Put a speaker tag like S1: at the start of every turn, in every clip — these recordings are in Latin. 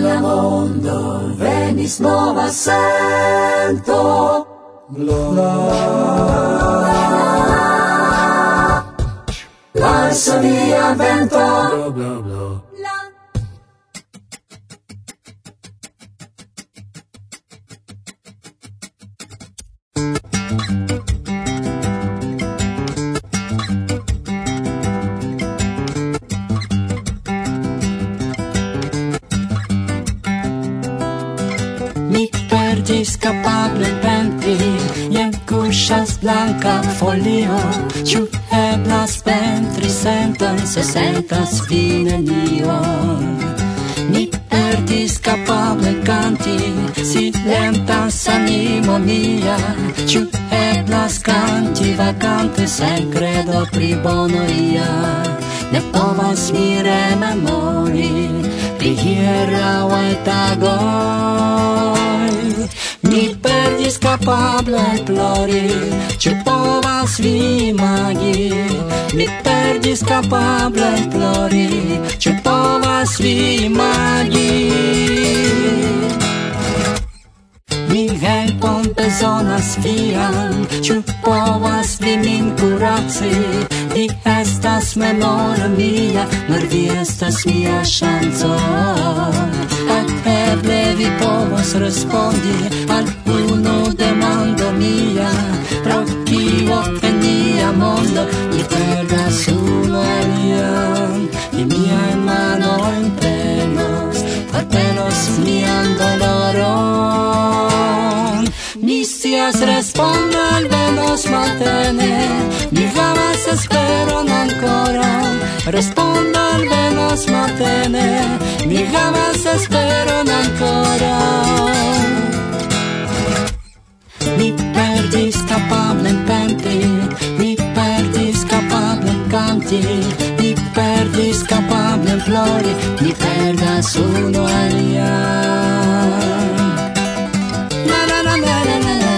S1: la mondo venis nova sento. Gloria. La sonia vento. Bla, bla, bla.
S2: blanca folio Ciu eblas pentri senton se sentas fine nion Mi perdis kapable kanti silentas animo mia. Ciu eblas canti vacante sen credo pri bono ia Ne povas mi rememori pri hieraŭaj tagoj capable plori Ĉu povas vi imagi Mi perdis capable plori Ĉu povas vi imagi Mi helpon bezonas vian Ĉu povas vi min curaci Vi estas memoria mia Nur vi estas mia chanzo Ak eble vi povas respondi Al unu mia pro kio en nia mondo mi perdas unu alian vi miae manoin prenos partenos mian doloron mi scias respondo alvenos matene mi famas esperon ankoraŭ respondo alvenos matene mi havas esperon ankoraŭ vesti Ni perdis capablem plori Ni perdas uno alian Na na na na na na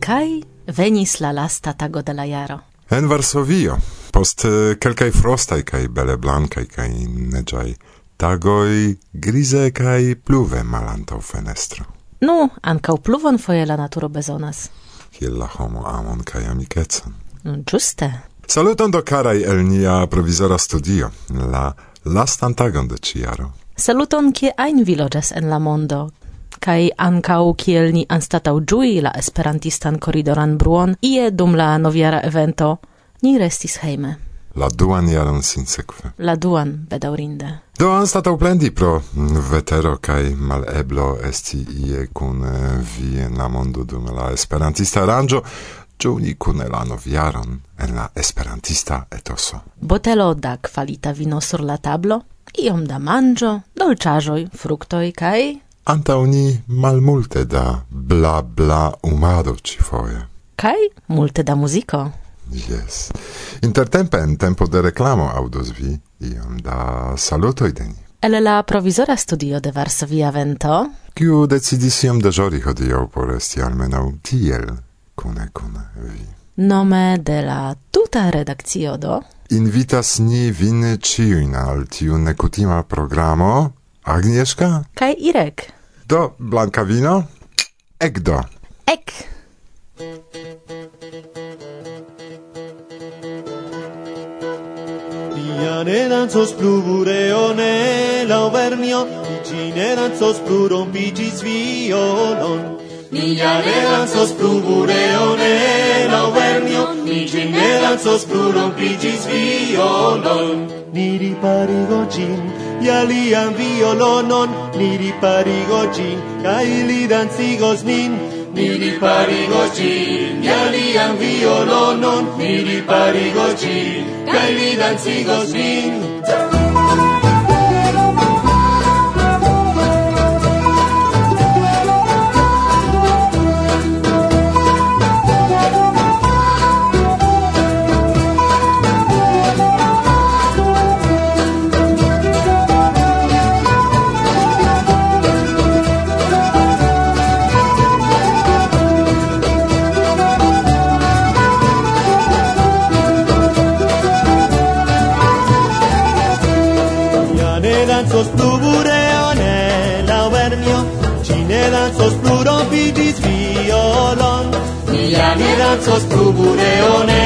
S3: Kai venis la lasta tago de la jaro.
S4: En Varsovio, post kelkaj frostaj kaj bele blankaj kaj neĝaj Tagoi grize cae pluve malantau fenestro.
S3: Nu, ancau pluvon foie la naturo bezonas.
S4: Kiel la homo amon cae
S3: amicetson. Giuste.
S4: Saluton do carai el nia provisora studio, la lastan tagon de ciaro.
S3: Saluton kie ein vi loĝas en la mondo, kai ankaŭ kiel ni anstataŭ ĝui la esperantistan koridoran bruon ie dum la noviara evento, ni restis heime
S4: la duan jaron sin sekve.
S3: La duan, bedaurinde.
S4: Do anstataŭ plendi pro vetero kaj maleblo esti ie kun eh, vi en la mondo dum la esperantista aranĝo, ĉu ni kune la novjaron en la esperantista etoso.
S3: Botelo da kvalita vino sur la tablo, iom da manĝo, dolĉaĵoj, fruktoj kaj...
S4: Antaŭ ni malmulte da bla bla umado ĉifoje.
S3: Kaj multe da muziko.
S4: Yes. Intertempe en tempo de reclamo audos vi iom da salutoj de ni.
S3: El la provizora studio de Varsovia Vento.
S4: Kiu decidis iom deĵori hodiaŭ por esti almenaŭ tiel kune kun vi.
S3: Nome de la tuta redakcio do
S4: invitas ni vin ĉiujn al tiu nekutima programo Agnieszka
S3: kaj Irek.
S4: Do blanka vino. Ekdo.
S3: Ek.
S5: Do. Ek. ne danzos plu bureone la Overnio, ci ne danzos plu rompicis violon. Mia ne danzos plu bureone la violon. Ni riparigo gin, i lian violonon, ni riparigo gin, kai li danzigos nin, mi riparigo gin, ja lian violonon mi riparigo gin, kai li dancigos nin. danzos plu bureone la vermio, ci ne danzos plu rompigis violon.
S6: Nia ne danzos plu bureone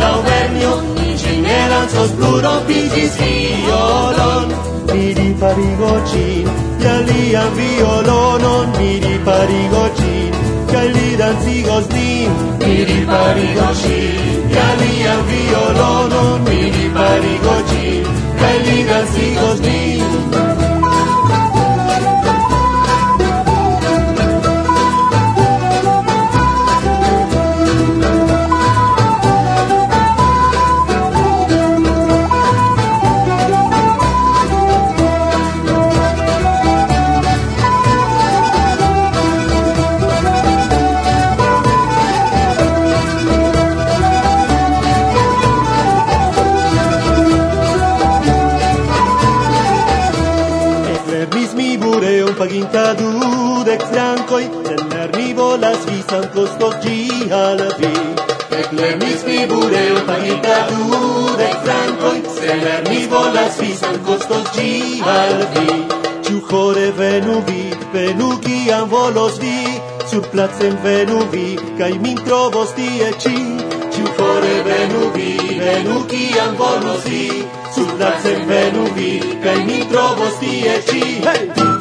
S6: la vermio, ci ne danzos plu rompigis violon.
S5: Mi riparigo cin, ja lian violonon, mi riparigo cin, kaj li dancigos nin,
S6: mi riparigo cin. Galia violonon, mi riparigo cin, kaj li dancigos din
S5: Aŭreon paginta dudek frankoj, sed mi volas visan kostos gi al vi.
S6: Eklernis mi bureon paginta dudek frankoj, sed mi volas visan kostos gi al vi.
S5: ciu core venu vi, venu kiam volos vi, surplacen venu vi, kaj min trovos tie ci
S6: ciu hore venu vi, venu kiam volos vi, sur la venu vi, kaj mi trovos tie ci
S5: Hey!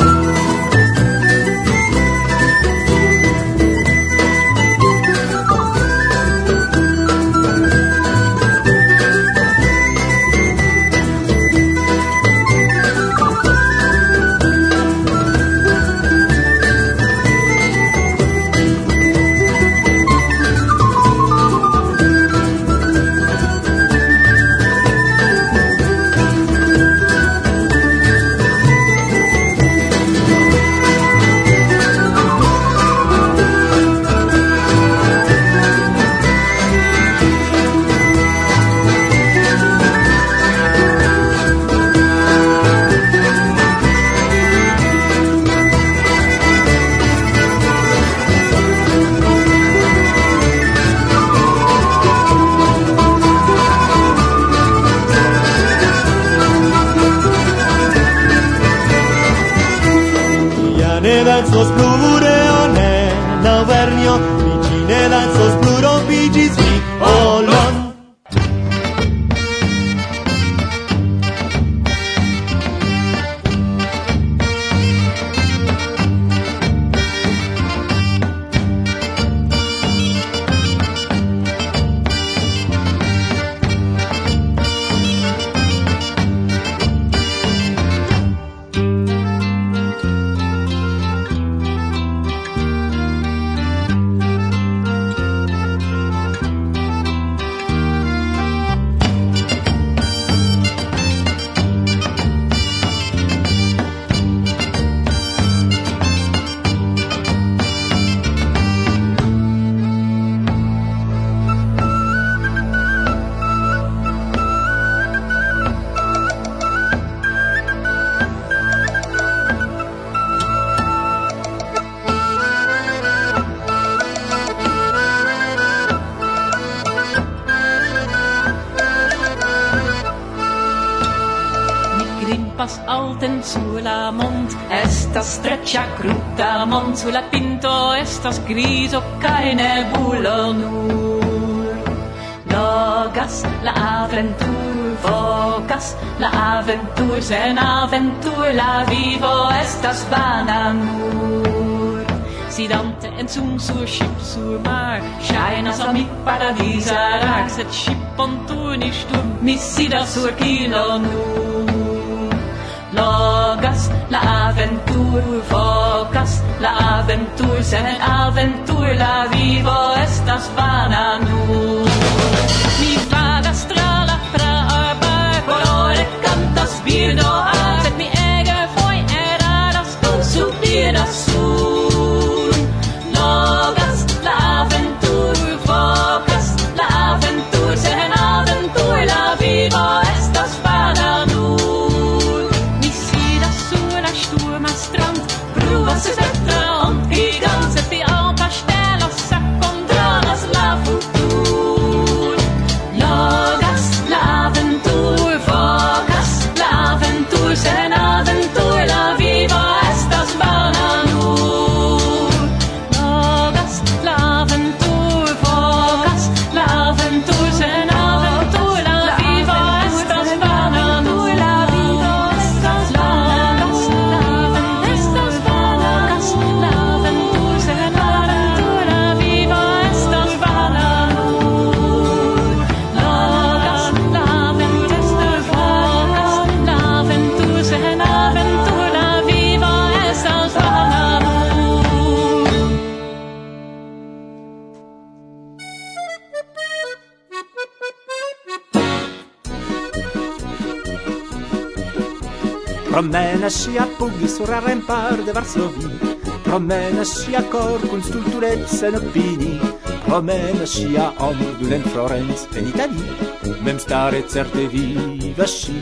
S5: estas
S7: streccia cruta mon sulla la pinto estas griso kaj nebulo nur. Logas la aventur vocas la aventur sen aventur la vivo estas vana nur. Sidante en zum sur ship sur mar Shainas a mi paradisa rax Set ship on tu nishtur Mi sida sur kilo nur logas la aventur focas la aventur sen el aventur la vivo estas vana nu mi vagas tra la pra arbar colore cantas birdo
S8: scia pugni sur a rempar de Varsovie. Promena a cor cun stulturezza in opini Promena scia omul dulent Florence en Italie. Mem stare certe viva sci.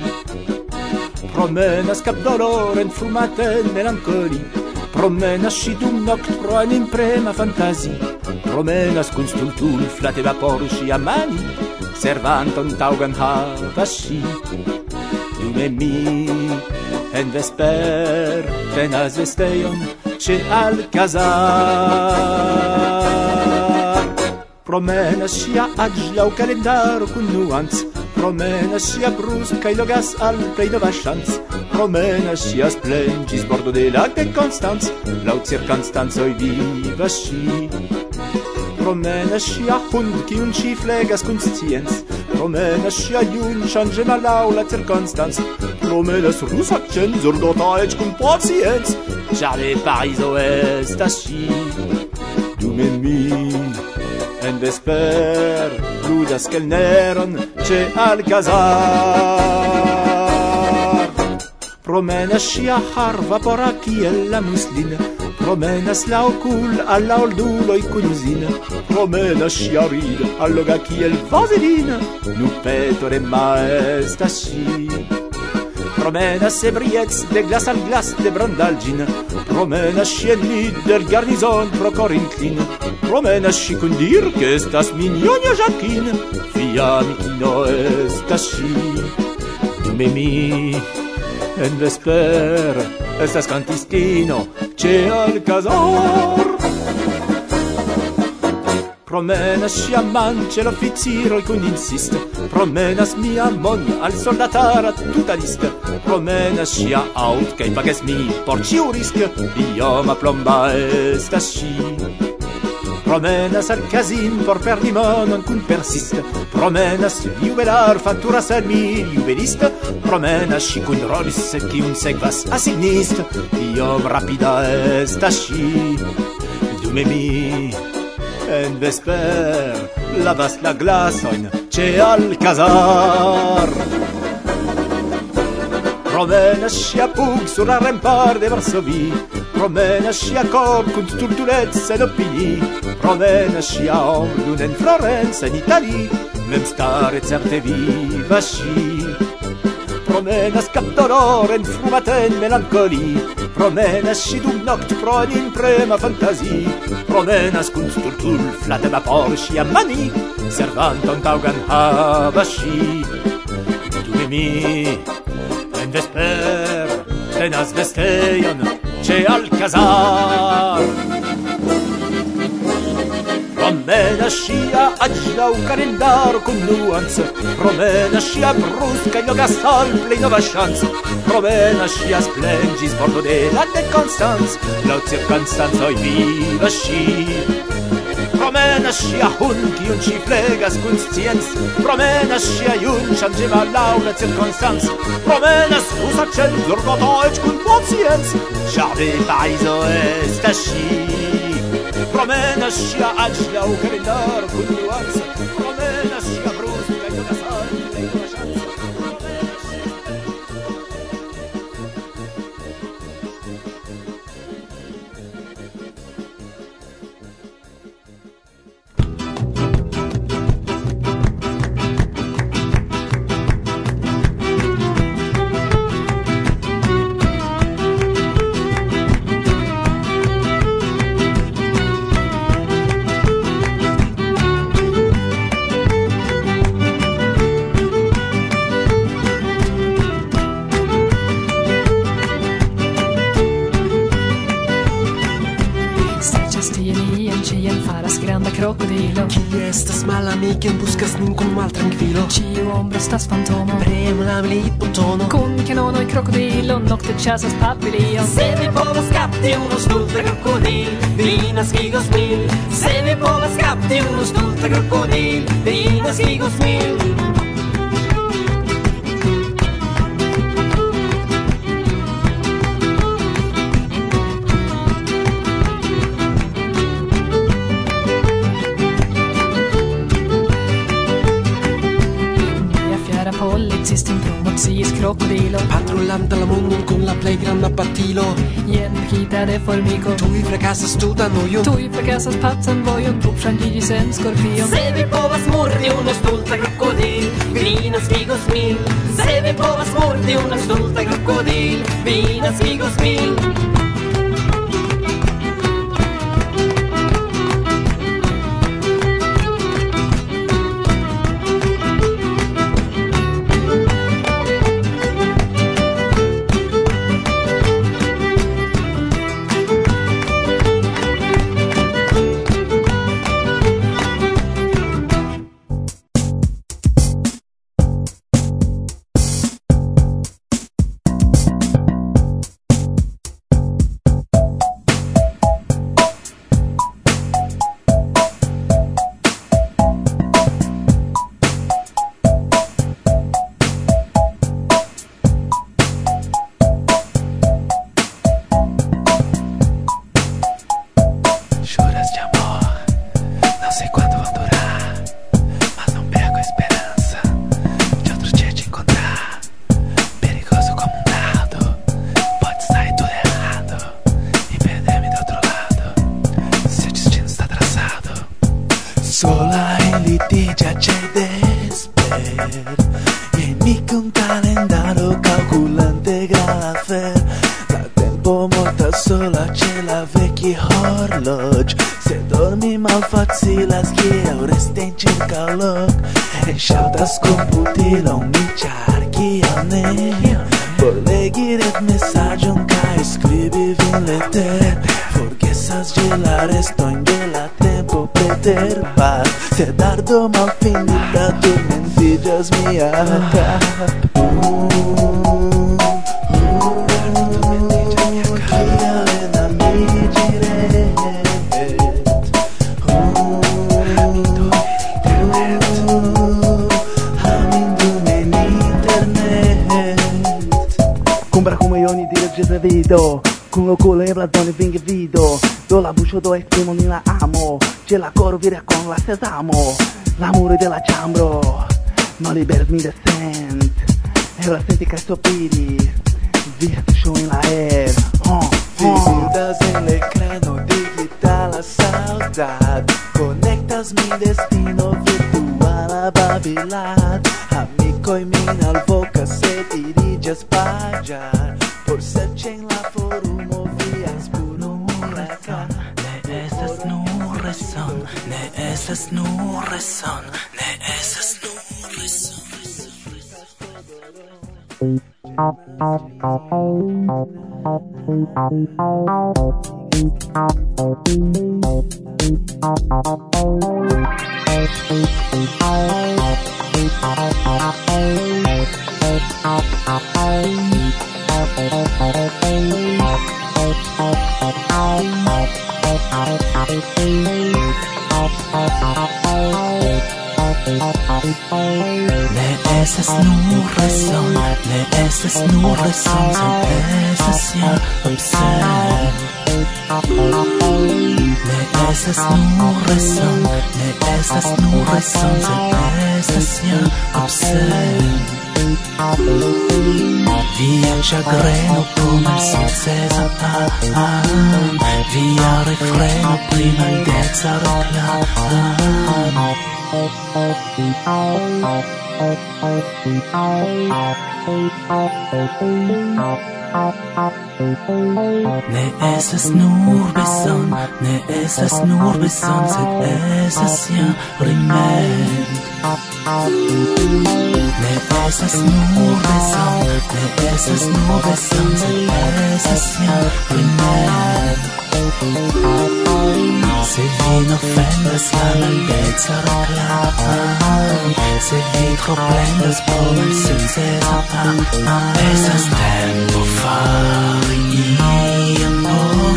S8: Promena scap dolor enfumata in melancoli. Promena si dum noct pro un'imprema fantasi. Promena cun stultul flate vapor si a mani. Servanton taugan havas sci. zoom e mi En vesper penas vesteion Che al casar. Promena sia ad la o calendar cu nuanz Promena sia brus ca i logas al plei nova chance Promena sia splendis bordo de lac de Constanz Lau circonstanz oi viva sci. Promena sia hund ki un chi flegas cun scienz Română și aiuni și angenalau la circunstanț. Română sunt rus accent, zurdotaici cum pacienți Și ale parizo esta și dumeni En desper, ludas kelneron ce Alcazar Română și harva vapora kiel la muslină Promenas la ocul a la oldulo i cunzina, promenas si a rid a loga chi el vaselin, nu petore ma esta si. Promenas se briets de glas al glas de brandalgin, promenas si el nid del garnison pro corinclin, promenas si cun dir che estas mignonia jacquin, fia mi chi no esta si. Memi, en vesper, estas cantistino, che al casor Promenas si amance la fitiro e con insiste. Promenas mi amon al soldatar a tutta lista Promenas si a out che pagas mi por ciu risc. Io ma plomba esta scia Promena al casin por per limonon cun persist. Promena sur juvelar fattura sal mi juvelist Promena sci cun rolis cium segvas asignist. Io rapida est asci Dume mi. En vesper lavas la glasoin ce al casar promenas Promena sci pug sur la rempar de Varsovi promena și a cor cu turturet se no pini promena și a om nu en Florence în Itali mem stare certe viva și promena cap dolor en fumaten melancoli promena și dum noct pro în imprema fantasi promena cu turtul flate ma por și a mani. Servant on taugan hava și tu mi en desper Tenas vesteion, noche al casar. Promena scia agila un calendar con nuance Promena scia brusca in loga sol plei nova chance Promena scia splengis bordo de la de Constance La circostanza oi viva scia Promenas ŝia hun, kiun ŝi flegas kun scienc. Promenas ŝia jun, ŝanĝema laŭ la cirkonstanc Promenas usa cenzurgo deutsch kun konscienc Ĉar parizo estas ŝi. Promenas ŝia al ŝlaŭ kalendaro kun nuance
S9: tranquilo Chi estas in buscas nin mal tranquilo
S2: ci ombra estas fantomo.
S9: Prem la militbotono
S2: Kun kanonoj crocodilo Nocte chasas papilio.
S10: Se vi povas capti uno stulta crocodil Vi naskigos mil. Se vi povas capti uno stulta crocodil Vi naskigos mil.
S9: plej granda batilo
S2: Jen pkita de formigo
S9: Tuj frekasas tutan ujon
S2: Tuj frekasas pacan vojon Tu ŝanĝiĝis en skorpion
S10: Se vi povas murdi unu stulta krokodil Vi naskigos min Se vi povas murdi unu stulta krokodil Vi naskigos min
S11: dialog Ŝaŭdas komputilon mi ĉar kial ne Por legi retmesaĝon kaj skribi vin leter Forgesas ĝi la restojn de la tempo preterpas Se dardo malfinita turmentiĝas mia kap uh.
S12: vido. Kun lo culebra doni Do la buscio do estimo ni la amo. Che la coro vira con la sesamo L'amore della ciambro. Non liberes mi descent E la senti che soppiri Visto show in la air. Oh, oh.
S13: en el ecrano digital a saudad Conectas mi destino virtual a Babilad. Amico y mi alboca se diriges para allá
S11: Por ser es nur rezon, ne esas nur rezon. Ne estas nur rason, ne estas nur rason, sen estas ja obsed. Ne estas nur rason, ne estas nur rason, sen estas ja obsed. Via chagreno come il sole esaltan Via refreno prima il dezza Ne esas nur beson, ne esas nur beson, sed esas ja rimed. Ne esas nur beson, ne esas nur beson, sed esas ja rimed. Se vi offendas la bellezza roclata Se vi troplendas por el succesa Esas tempo fari iam por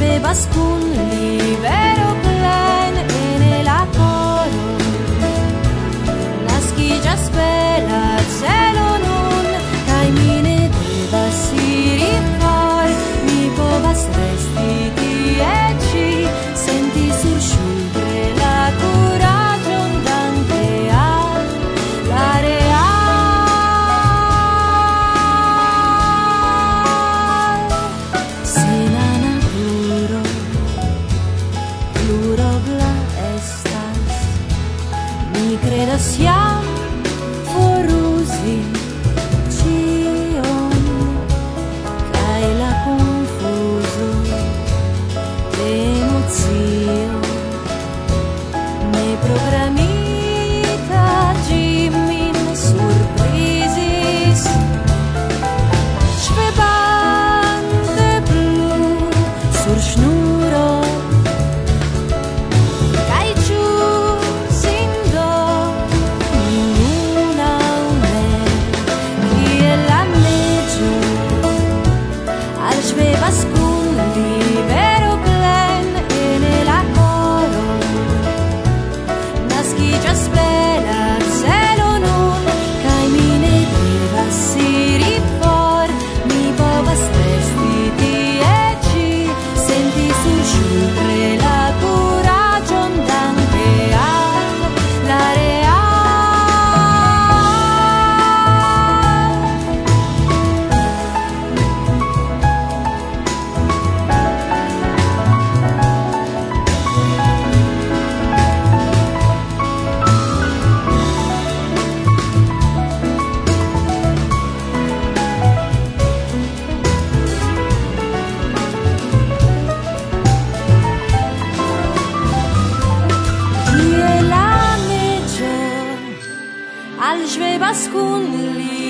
S11: bevas kun libero. schwebas kun li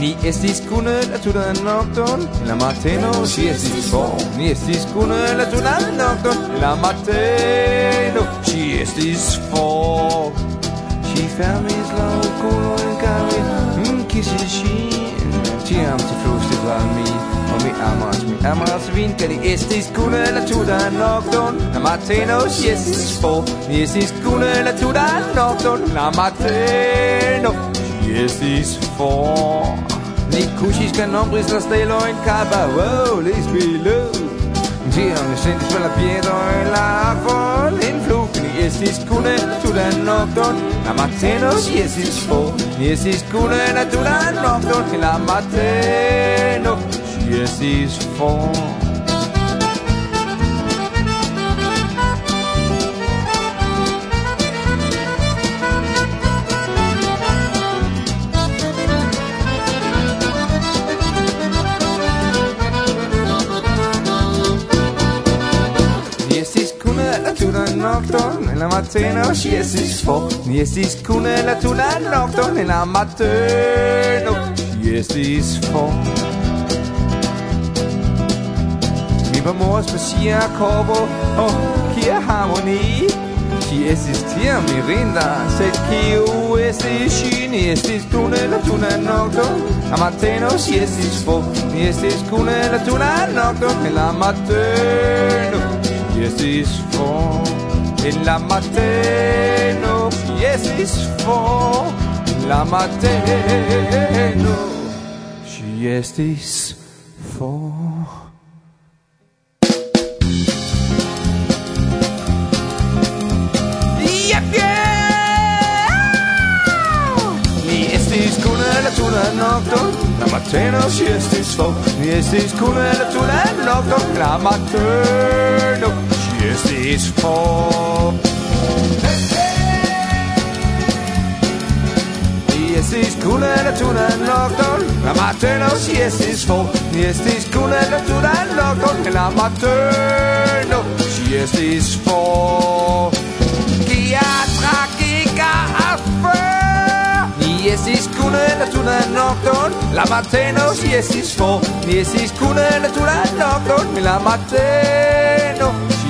S11: Ni
S14: estis kune la tutan nokton, la mateno si estis for. Ni estis kune la tutan nokton, la mateno si estis for. Si fermis la okulojn kaj mi mm, kisis ŝin, tiam ti flustris al mi. O mi amas, mi amas vin, ke ni estis kune la tutan nokton, la mateno si estis for. Ni estis kune la tutan nokton, la mateno estis for. Ni kuŝis kaj nombris la stelojn kaj baŭ les bile Tiam sentis per la piedojn la volinflugi Ni estis kune la nokton La mateno si estis for Ni estis kune la tutan nokton La mateno si estis for en la mateno si estis for Ni estis kune la tuna nocton en la mateno Si estis Mi var mors på sia korvo Oh, kia harmoni Si estis tia mirinda Sed kiu estis si Ni estis kune la tuna nocton La mateno si estis for Ni estis kune la tuna nocton en la mateno Si estis En la mateno mi fo La mateno ŝi estis for la nokto La mateno si estis fo Mi estis kun la tu la nokto La mateno estis for Ni estis kune naturan nokton La mateno si estis for Ni estis kune naturan nokton La mateno si estis for Kia tragica afero Ni estis kune naturan nokton La mateno si estis for Ni estis kune naturan nokton La mateno.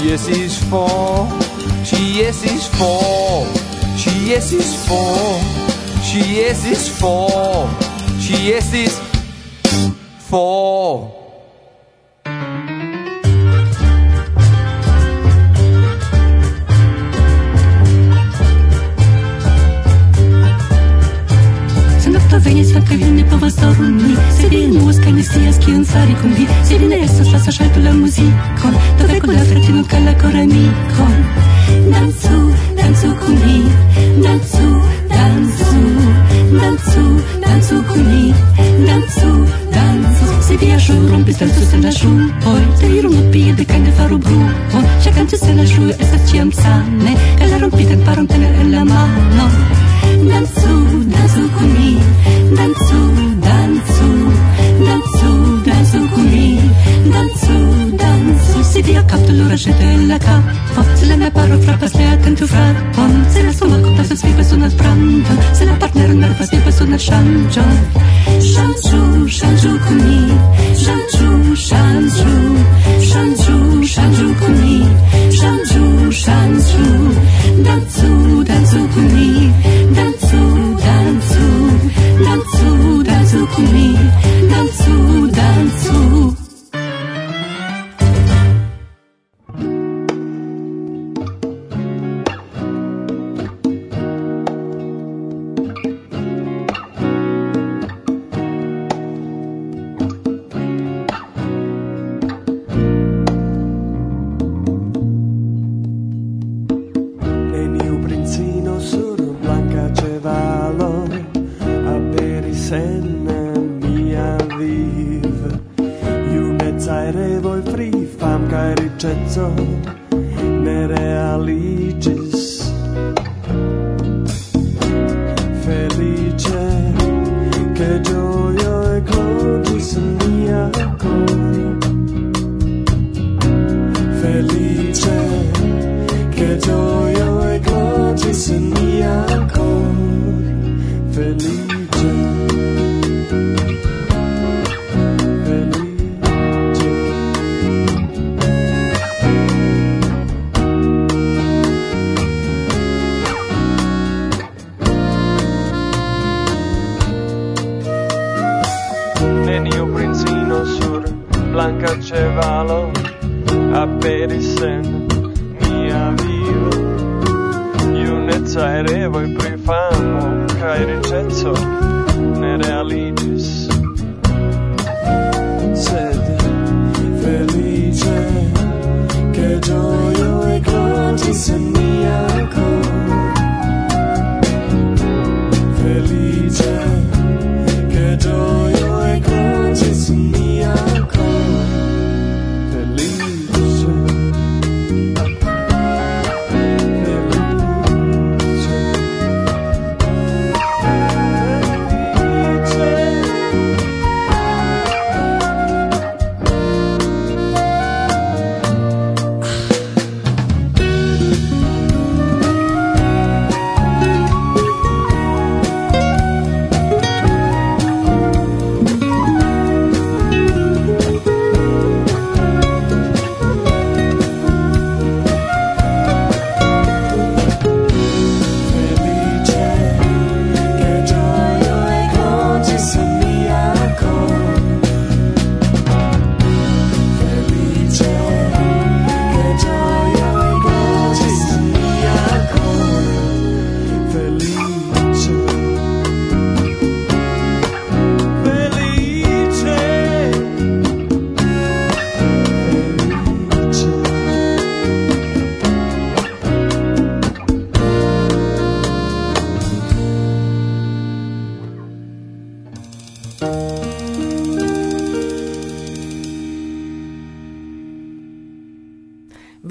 S14: She is fo, fall. esis is his esis fo, is esis fo, She is fo.
S15: fall. She is his. Кто вынес откровенный повозорный Сирин музыка не все яски он царь кумби Сирин эсо са сашай тула музикон То ве кула фратину кала корамикон Danzu, danzu kun mi Danzu, danzu Danzu, danzu kun mi Danzu, danzu. Se viajo rompis danzu se la shu Oi, te iru no pide kande faru grupon Cia canci se la shu esat ciam sane E la rompita imparon tener en la mano danzu, danzu con mi, danzu, danzu, danzu, danzu con mi, danzu, danzu. Si via capto l'ora jete la cap, forse le ne paro frappas le attentu frappam, se la somma copta se svipe su nel pranto, se la partner nerva svipe su nel shangio, shangio, shanjo con mi, shangio,